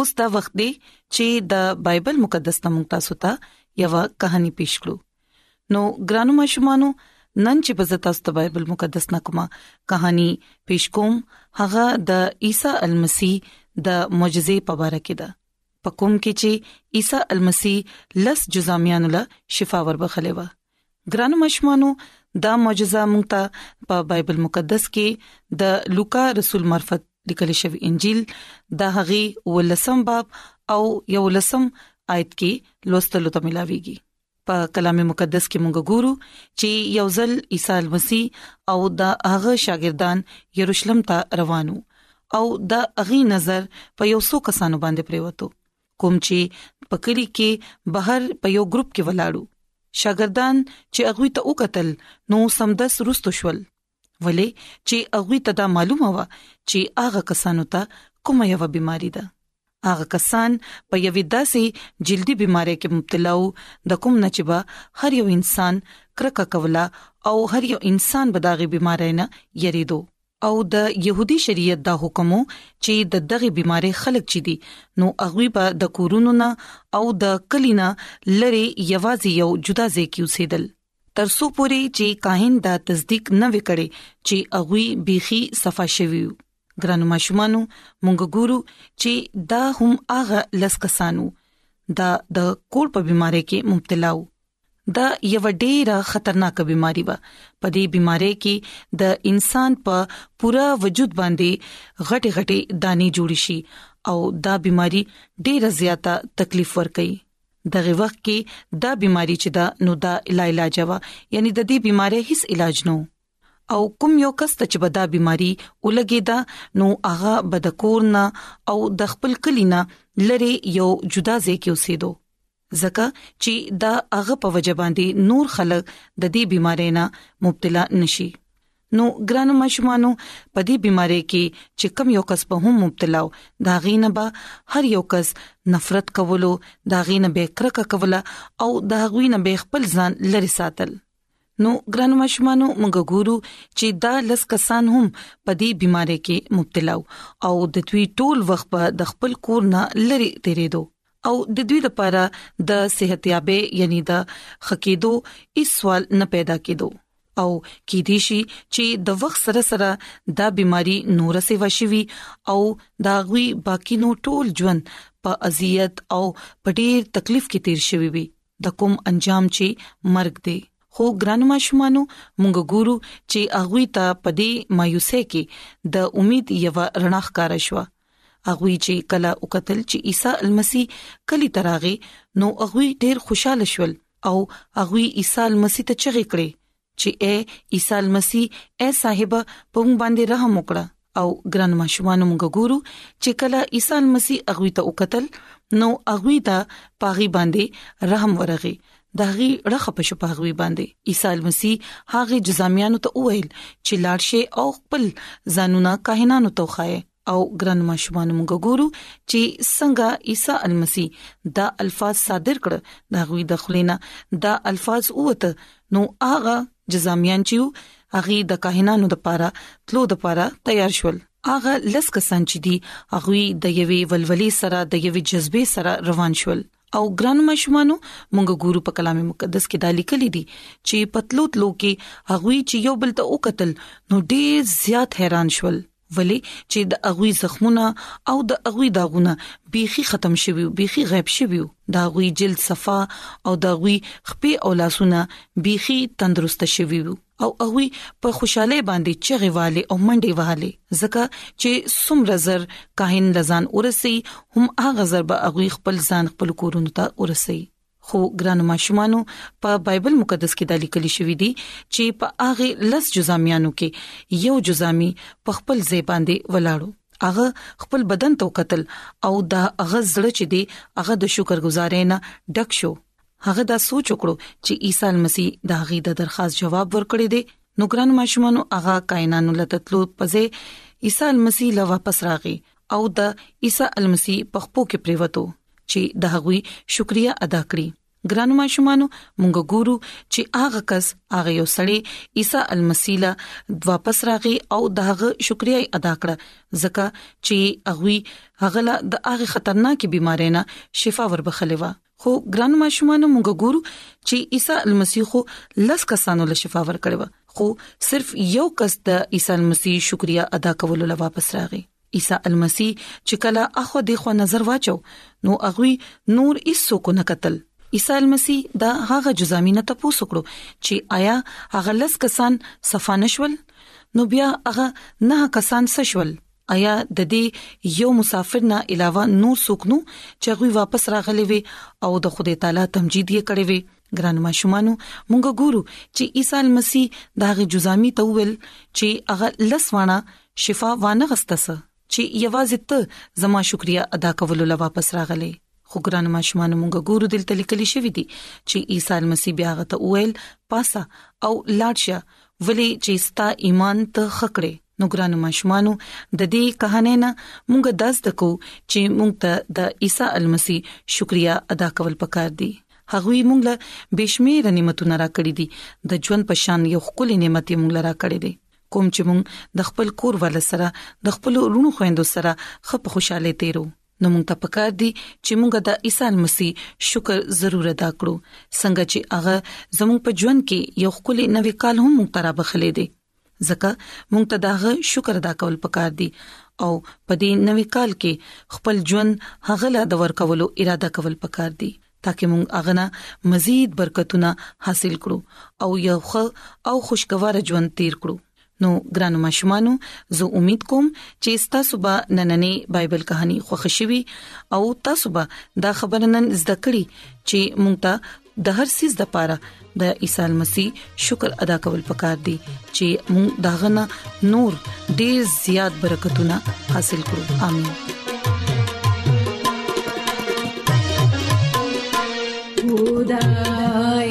اوس دا وخت دی چې د بایبل مقدس ته موږ تاسو ته یو کہانی پیښ کړو نو ګرانو ماشومانو نن چې په تاسو ته بایبل مقدس نا کومه کہانی پیښ کوم هغه د عیسی المسی د معجزې په اړه کې ده په کوم کې چې عیسی المسی لس جزامیان له شفا وربخلې و ګرانو مشمانو دا معجزه مونږ ته په بایبل مقدس کې د لوقا رسول مرفت لیکل شوی انجیل د هغي ولسم باب او یو لسم آیت کې لوستلو ته ملاويږي په کلام مقدس کې مونږ ګورو چې یو ځل عیسی مسیح او د هغه شاګردان یروشلم ته روانو او د هغه نظر په یو څو کسانو باندې پریوتو کوم چې په کلی کې بهر په یو ګروپ کې ولاړو شاګردان چې اغوي ته وکتل نو سمدس رستو شول ولې چې اغوي ته دا معلومه و چې هغه کسانو ته کومه یو بيماري ده هغه کسان په یوې داسې جلدی بيمارۍ کې مبتلا وو د کوم نه چې به هر یو انسان کرکه کوله او هر یو انسان به داغي بيمارۍ نه یریدو او د يهودي شريعت دا حکم وو چې د دغه بيمارۍ خلک چي دي نو اغوي به د کورونو نه او د کلینا لری یوازې یو جدا ځای کې اوسېدل ترسو پوري چې کاهن دا تصدیق نه وکړي چې اغوي بيخي صفه شوی ګرانو ماشومانو مونږ ګورو چې دا هم هغه لسکسانو دا د کور په بيمارۍ کې مبتلا وو دا یو ډیره خطرناک بيماري و په دې بيمارۍ کې د انسان په پوره وجود باندې غټي غټي داني جوړ شي او دا بيماري ډیره زیاته تکلیف ور کوي دغه وخت کې دا بيماري چې دا نو دا لا علاج و یعنی د دې بيمارۍ هیڅ علاج نه او کوم یو کس ته چې بدا بيماري ولګي دا نو هغه بدکور نه او د خپل کلینا لری یو جدا ځای کې اوسېدو ځکه چې دا هغه په وجه باندې نور خلک د دې بيمارۍ نه مبتلا نشي نو ګرانو مشمانو په دې بيمارۍ کې چې کم یو کس په هم مبتلا و دا غینه به هر یو کس نفرت کولو دا غینه به کرکه کوله او دا غوینه به خپل ځان لری ساتل نو ګرانو ماشومانو موږ ګورو چې دا لس کسان هم په دې بيمارۍ کې مبتلا او د دوی ټول وخت په د خپل کور نه لری تیرېدو او د دوی لپاره د صحتيابي یعنی د خکېدو هیڅ سوال نه پیدا کېدو او کې دي شي چې د وخت سره سره دا بيماري نور سه وشوي او دا غوي باقی نو ټول ژوند په اذیت او په ډیر تکلیف کې تیر شوی وي د کوم انجام چې مرګ دی خو ګران ماشومانو موږ ګورو چې اغوي ته پدې مایوسه کې د امید یو رڼا ښکارا شو اغوي چې کله وکتل چې عیسی المسی کلی تراغه نو اغوي ډیر خوشاله شول او اغوي عیسی المسی ته چغې کړې چې اے عیسی مسیح اے صاحب په موږ باندې رحم وکړه او ګران مشومان موږ ګورو چې کله عیسی مسیح اغوي ته وکتل نو اغوي ته پاغي باندې رحم ورغی داغي رخه په شپاغوي باندې عیسی مسیح هغه جزامیانو ته وویل چې لاړ شي او خپل ځانونه کاهنانو ته وخایي او ګران ماشومان موږ ګورو چې څنګه عیسی المسی دا الفاظ صادر کړ دا غوي د خلینا دا الفاظ اوت نو هغه جزامیان چې هغه د کاهنانو د پاره تلو د پاره تیار شول هغه لس کسان چې دي هغه د یوې ولولې سره د یوې جذبې سره روان شول او ګران مشمانو مونږ ګورو په کلام مقدس کې دا لیکل دي چې پتلوت لوکي هغه چې یو بل ته وکتل نو ډیر زیات حیران شول ولې چې د اغوي زخمونه او د اغوي داغونه بيخي ختم شوي بيخي غيب شوي دا غوي جلد صفا او دا غوي خپې او لاسونه بيخي تندرست شوي وو او هغه په خوشاله باندې چغې والي او منډي والي ځکه چې سمره زر کاهن لزان ورسي هم هغه زر به هغه خپل ځان خپل کورونو ته ورسي خو ګرانو ماشومانو په بایبل مقدس کې د لیکل شوې دي چې په هغه لس جزامیانو کې یو جزامي په خپل ځای باندې ولاړو هغه خپل بدن ته قتل او دا هغه زړه چې دی هغه د شکرګزارۍ نه ډک شو هغه دا سوچ وکړو چې عیسی مسیح دا غي د درخواست جواب ورکړي دي نو ګرانو ماشومانو هغه کائنانو لته تلو پځه عیسی مسیح له واپس راغی او د عیسی المسی په خپو کې پریوتو چې د هغوی شکریا ادا کړي ګرانو ماشومانو مونږ ګورو چې هغه کس هغه یو سړی عیسی المسی له واپس راغی او دغه شکریا ادا کړه ځکه چې هغه هغه له د هغه خطرناکې بيمارۍ نه شفا وربخلې و خو ګران ماشومان موږ ګورو چې عیسی المسیح خو لس کسانو له شفا ورکړې و خو صرف یو کس د عیسی المسیح شکریا ادا کولو لپاره واپس راغی عیسی المسیح چې کله اخو د خو نظر واچو نو اغوي نور ایسو کو نه قتل عیسی المسیح دا هغه جزامینه ته پوسوکړو چې آیا هغه لس کسان صفانشول نو بیا هغه نه کسان سشول آیا د دې یو مسافر نه علاوه نور څوک نو چې غوي واپس راغلي وي او د خدای تعالی تمجید یې کړی وي ګران ماشومانو مونږ ګورو چې عیسی مسیح دا غي جزامي ته ویل چې هغه لسوانه شفا وانه غستسه چې یوازې ته زما شکریا ادا کولو لا واپس راغلې خو ګران ماشومان مونږ ګورو دلته لیکل شوی دی چې عیسی مسیح بیا غته وویل پاسا او لاړشه ولې چې ستا ایمان ته خکړې نو ګران ماشومان د دې کہانه نه مونږ داس دکو چې مونږ ته د عیسی المسی شکریا ادا کول پکار دي هغه مونږ له بشمیر نعمتونه راکړي دي د ژوند په شان یو خپل نعمت مونږ لرا کړی دي کوم چې مونږ د خپل کور ول سره د خپل رونو خويندو سره خپ خوشاله تیرو نو مونږ ته پکار دي چې مونږ د عیسی مسیح شکر ضرور ادا کړو څنګه چې هغه زموږ په ژوند کې یو خولي نوې کال هم مونږ ته را بخلې دي ځکه مونږ ته داغه شکر ادا کول پکار دي او په دې نوې کال کې خپل ژوند هغه لا د ورکولو اراده کول پکار دي تاکه مونږ هغه نه مزید برکتونه حاصل کړو او یو ښه او خوشګوار ژوند تیر کړو نو ګرانو ماشومانو زه امید کوم چې تاسو به نننې بایبل کہانی خوښ شوي او تاسو به دا خبره نن زده کړئ چې مونږ ته د هر سیس د پاره د عیسی مسیح شکر ادا کول پکار دي چې موږ داغه نه نور ډیر زیات برکتونه حاصل کړو امين خدای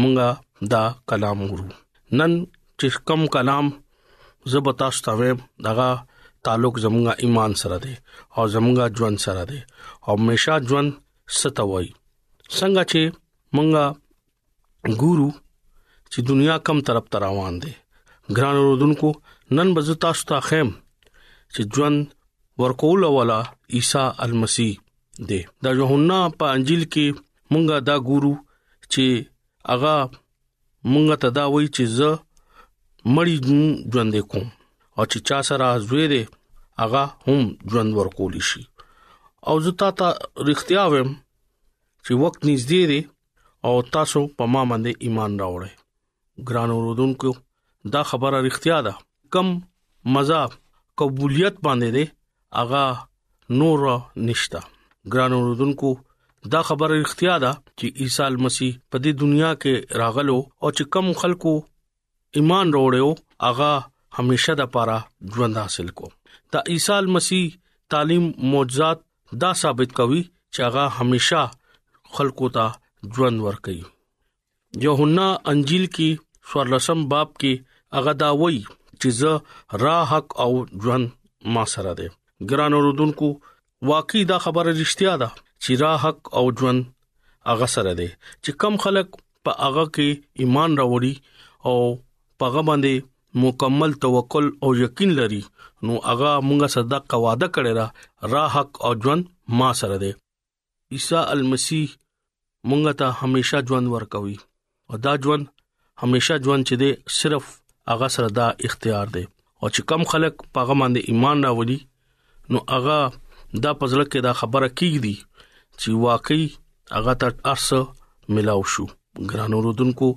مونږه دا کلام ورو نن چې کم کلام زبتا ستوي دغه تعلق زمونږه ایمان سره دی او زمونږه ژوند سره دی او همیشه ژوند ستوي څنګه چې مونږه ګورو چې دنیا کم طرف ته روان دي ګران رودونکو نن بز تاسو ته خیم چې ژوند ورکول والا عیسی المسی دی د یوحنا په انجیل کې مونږه دا ګورو چې اغا مونږه ته دا وایي چې زه مړی ژوند کوم او چې چا سره زوی دی اغا هم ژوند ورکول شي او زه تا ته رښتیا وایم چې وخت نږدې دی او تاسو په ما باندې ایمان راوړئ ګران اوردونکو دا خبره اړتیا ده کم مزه قبولیت باندې دی اغا نور نشتا ګران اوردونکو دا خبره اړتیا ده چې عیسی مسیح په دې دنیا کې راغلو او چې کم خلکو ایمان وروړو اغا همیشه د پاره ژوند حاصل کو دا عیسی مسیح تعلیم معجزات دا ثابت کوي چې هغه همیشه خلکو ته ژوند ورکړي یوحنا انجیل کې سوارلسم باب کې هغه دا وایي چې زه را حق او ژوند ما سره ده ګران اوردونکو واقعي دا خبره رښتیا ده چې را حق او ژوند هغه سره ده چې کم خلک په هغه کې ایمان راوړي او په هغه باندې مکمل توکل او یقین لري نو هغه مونږه صدق وعده کړی را را حق او ژوند ما سره ده عیسی المسیح مونږ ته همیشا ژوند ورکوي او دا ژوند همیشا ژوند چې دی صرف هغه سره دا اختیار دی او چې کم خلک پاغه باندې ایمان راوړي نو هغه دا پزړه کې دا خبره کیږي چې واقعي هغه ته ارس ملاو شو ګران اوردونکو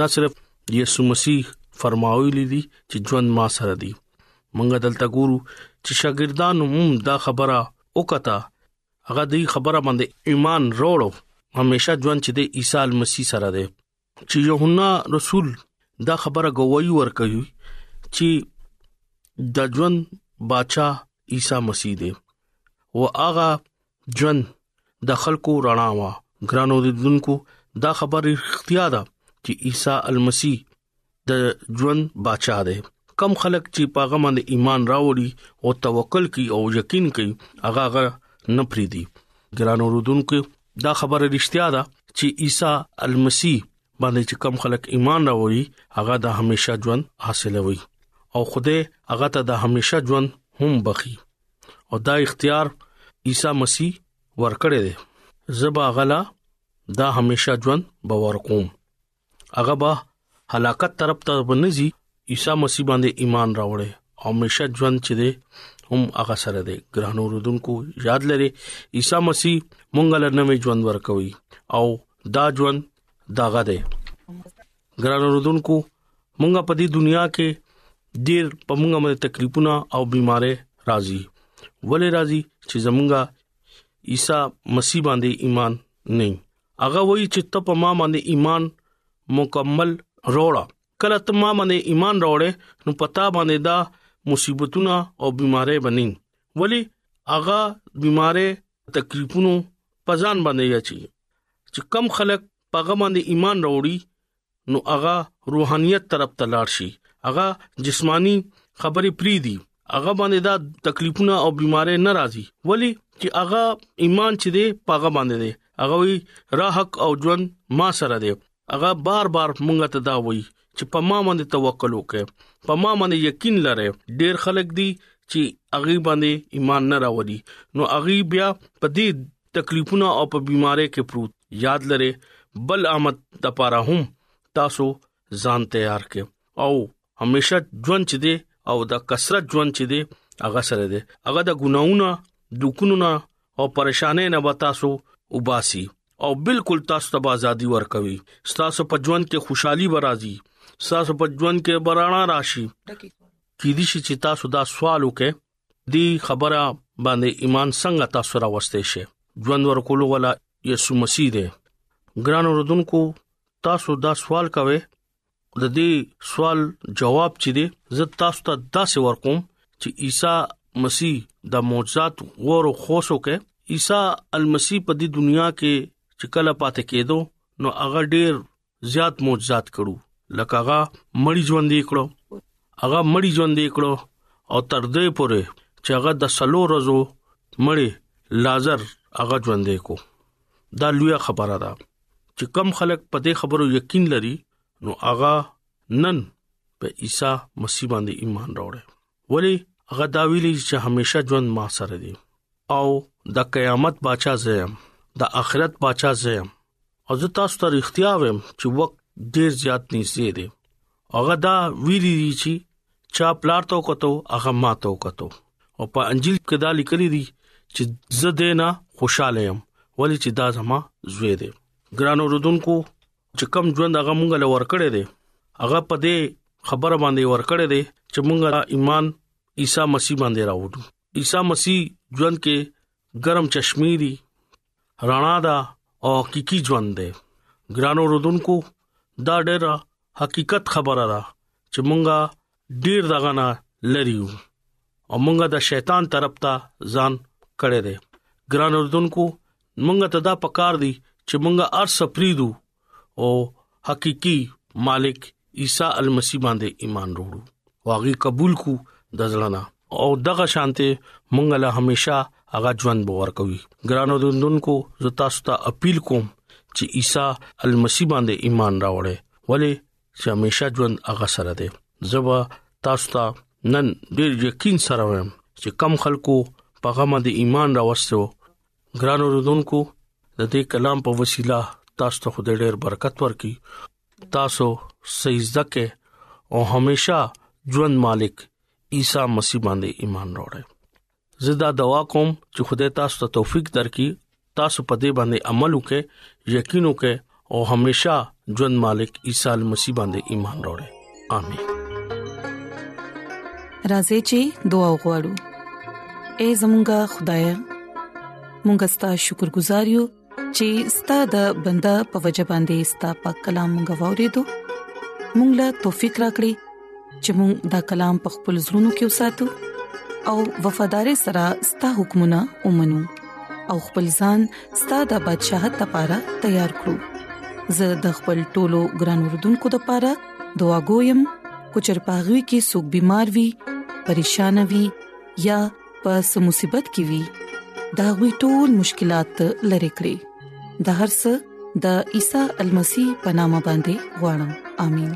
نه صرف یسوع مسیح فرمایلی دي چې ژوند ما سره دی مونږ دلته ګورو چې شاګردانو هم دا خبره وکړه هغه دې خبره باندې ایمان وروړو همیشه ژوند چې د عیسی مسیح سره دی چې یوحنا رسول دا خبره گواہی ورکوي چې د ژوند بچا عیسی مسیح دی او هغه ژوند د خلکو رڼا وا ګرانو دونکو دا خبره اختیا ده چې عیسی المسیح د ژوند بچا دی کم خلک چې پاغه باندې ایمان راوړي او توکل کوي او یقین کوي هغه هغه نه پریدي ګران اوردونکو دا خبره رښتیا ده چې عیسی المسی باندې چې کم خلک ایمان راوړي هغه د همیشا ژوند حاصلوي او خوده هغه ته د همیشا ژوند هم بخي او دا اختیار عیسی مسیح ورکړی دی زبا غلا دا همیشا ژوند باور کوم هغه به هلاکت طرف ته بنځي عیسی مسیح باندې ایمان راوړي او همیشه ژوند چې دی هم هغه سره دی ګرانو رودونکو یاد لري عیسی مسیح مونږ له نوې ژوند ورکوي او دا ژوند داغه دی ګرانو رودونکو مونږ په دې دنیا کې ډیر په مونږه باندې تکلیفونه او بيمارې راځي ولې راځي چې زمونږه عیسی مسیح باندې ایمان نه هغه وایي چې ته په ما باندې ایمان مکمل روړه کله ته ما باندې ایمان راوړې نو پتا باندې دا مصیبتونه او بيمارۍ بنین ولی هغه بيمارۍ تکلیفونو پزان باندې یاچی چې کم خلک پاغه باندې ایمان راوړي نو هغه روحانيت طرف ته لاړ شي هغه جسمانی خبرې پری دي هغه باندې دا تکلیفونه او بيمارۍ ناراضي ولی چې هغه ایمان چې دی پاغه باندې دی هغه وی را حق او ژوند ما سره دی هغه بار بار مونږ ته دا وی چې په ما باندې توکل وکړه په ما باندې یقین لره ډیر خلک دي چې اغي باندې ایمان نه راوړي نو اغي بیا په دې تکلیفونه او په بيمارۍ کې پروت یاد لري بل آمد د پاره هم تاسو ځان تیار کړئ او همیشه ژوند چي دي او د کثرت ژوند چي دي هغه سره دي هغه د ګناونو دوکونو نه او پریشانې نه وتا سو وباسي او بالکل تاسو ته ازادي ورکوي تاسو په ژوند کې خوشحالي برازي تاسو په ژوند کې برانا راشي کې دي چې تاسو دا سوال وکړي دی خبره باندې ایمان څنګه تاسو راوستي شي ژوند ورکول ولا یسوع مسیح دی ګران اوردونکو تاسو دا سوال کوئ د دې سوال جواب چي دي زه تاسو ته دا څه ورکوم چې عیسی مسیح د معجزات غور او خوش وکه عیسی المسیح په دې دنیا کې چې کله پاتې کېدو نو هغه ډېر زیات معجزات کړو لکه هغه مړی ژوند یې کړو هغه مړی ژوند یې کړو او تر دې پورې چې هغه د سلو ورځو مړی لازر هغه ژوند یې کو دا لوی خبره ده چې کم خلک په دې خبرو یقین لري نو هغه نن په عیسی مسیح باندې ایمان راوړي ولی هغه دا ویلي چې همیشه ژوند ما سره دی او د قیامت بچا زم د آخرت بچا زم او زه تاسو ته اړتیا وم چې وخت ډیر زیات نږدې دی هغه دا ویلي چې چا پلار تو کوتو هغه ما تو کوتو او په انجیل کې دا لیکلي دي چې زه دینا خوشاله یم ولی چې دا زما زوی دی ګران اوردونکو چې کم ژوند هغه مونږ له ورکړې دي هغه په دې خبره باندې ورکړې دي چې مونږه ایمان عیسی مسیح باندې راوړو عیسی مسیح ژوند کې ګرم چشمه دي رڼا ده او حقيقي ژوند ده ګرانو رودونکو دا ډېر حقیقت خبره ده چې مونږه ډیر دغه نه لري یو او مونږه د شیطان طرف ته ځان کړی دی ګران اردوونکو مونږه ته دا پکار دی چې مونږه ار سپریدو او حقيقي مالک عیسی المسی باندې ایمان وروړو واغي قبول کو د ځلنا او دغه شانته مونږ له همیشا هغه ژوند باور کوي ګرانو دندونکو زتا ستا اپیل کوم چې عیسی المسی باندې ایمان راوړې ولی چې همیشه ژوند هغه سره دی زبا تاسو ته نن ډیر یقین سره وایم چې کم خلکو په غم د ایمان راوستو ګران اوردونکو د دې کلام په وسیله تاسو ته خدای ډیر برکت ورکړي تاسو سجده کې او همیشه ژوند مالک عیسی مسیح باندې ایمان راوړئ زه دا دوا کوم چې خدای تاسو ته توفیق درکړي تاسو په دې باندې عمل وکړئ یقین وکړئ او همیشا ژوند مالک عیسی مسیح باندې ایمان راوړئ امين راځي چې دعا وغوړو اے زمونږ خدای مونږ ستاسو شکر گزار یو چې ستاسو د بندا په وجبان دي ستاسو په کلام غوورې دو مونږ لا توفيق راکړي چې مونږ دا کلام په خپل زړونو کې وساتو او وفادار سره ستاسو حکمونه ومنو او خپل ځان ستاسو د بدشاہت لپاره تیار کړو زه د خپل ټولو ګران وردونکو لپاره دعا کوم کو چرپاغوي کې سګ بيمار وي پریشان وي یا په سمصيبت کې وي دا غوي ټول مشکلات لری کړی د هر څه د عیسی المسی پنامه باندې وړم امين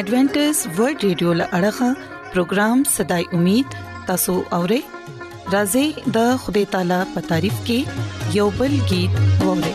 ایڈونچر ورلد رادیو لړغا پروگرام صداي امید تاسو اورئ راځي د خدای تعالی په تعریف کې یوبل गीत وورئ